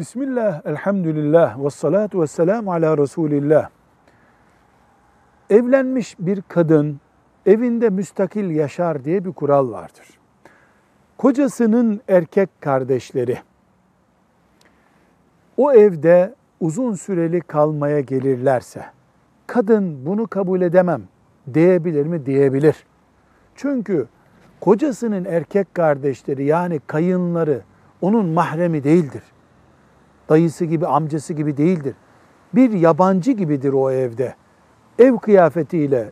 Bismillah, elhamdülillah, ve salatu ve selamu ala Resulillah. Evlenmiş bir kadın evinde müstakil yaşar diye bir kural vardır. Kocasının erkek kardeşleri o evde uzun süreli kalmaya gelirlerse kadın bunu kabul edemem diyebilir mi? Diyebilir. Çünkü kocasının erkek kardeşleri yani kayınları onun mahremi değildir. Dayısı gibi, amcası gibi değildir. Bir yabancı gibidir o evde. Ev kıyafetiyle,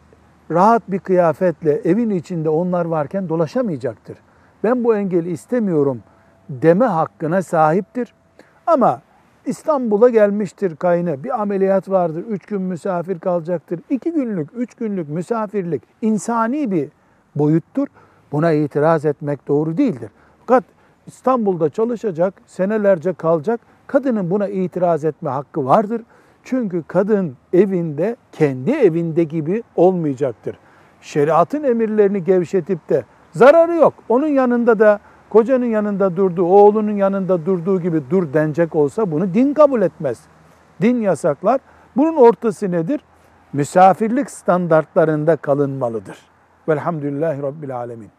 rahat bir kıyafetle evin içinde onlar varken dolaşamayacaktır. Ben bu engeli istemiyorum deme hakkına sahiptir. Ama İstanbul'a gelmiştir kayını, bir ameliyat vardır, üç gün misafir kalacaktır. İki günlük, üç günlük misafirlik insani bir boyuttur. Buna itiraz etmek doğru değildir. Fakat İstanbul'da çalışacak, senelerce kalacak, kadının buna itiraz etme hakkı vardır. Çünkü kadın evinde, kendi evinde gibi olmayacaktır. Şeriatın emirlerini gevşetip de zararı yok. Onun yanında da kocanın yanında durduğu, oğlunun yanında durduğu gibi dur denecek olsa bunu din kabul etmez. Din yasaklar. Bunun ortası nedir? Misafirlik standartlarında kalınmalıdır. Velhamdülillahi Rabbil Alemin.